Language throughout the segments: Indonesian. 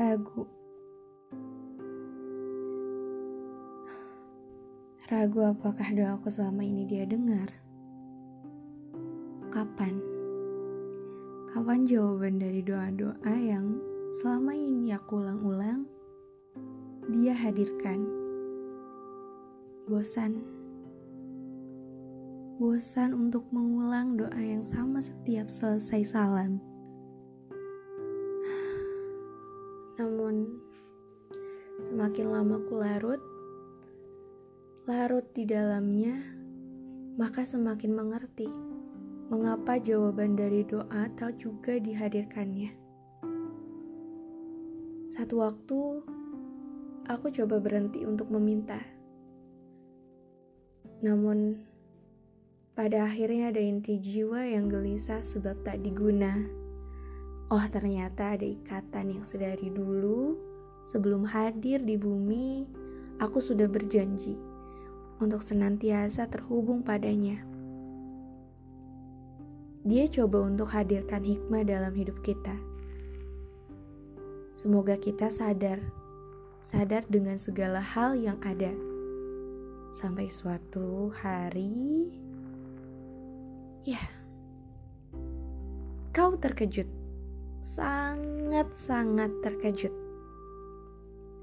ragu. Ragu apakah doaku selama ini dia dengar? Kapan? Kapan jawaban dari doa-doa yang selama ini aku ulang-ulang dia hadirkan? Bosan. Bosan untuk mengulang doa yang sama setiap selesai salam. Namun, semakin lama ku larut, larut di dalamnya, maka semakin mengerti mengapa jawaban dari doa tak juga dihadirkannya. Satu waktu, aku coba berhenti untuk meminta. Namun, pada akhirnya ada inti jiwa yang gelisah sebab tak diguna. Oh ternyata ada ikatan yang sedari dulu sebelum hadir di bumi aku sudah berjanji untuk senantiasa terhubung padanya. Dia coba untuk hadirkan hikmah dalam hidup kita. Semoga kita sadar, sadar dengan segala hal yang ada. Sampai suatu hari, ya, kau terkejut sangat-sangat terkejut.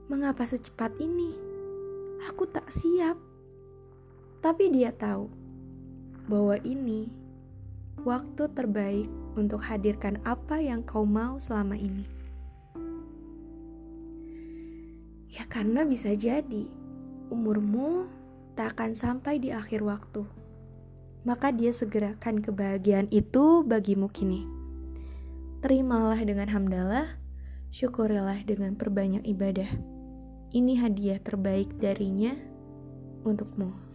Mengapa secepat ini? Aku tak siap. Tapi dia tahu bahwa ini waktu terbaik untuk hadirkan apa yang kau mau selama ini. Ya karena bisa jadi umurmu tak akan sampai di akhir waktu. Maka dia segerakan kebahagiaan itu bagimu kini. Terimalah dengan hamdalah, syukurilah dengan perbanyak ibadah. Ini hadiah terbaik darinya untukmu.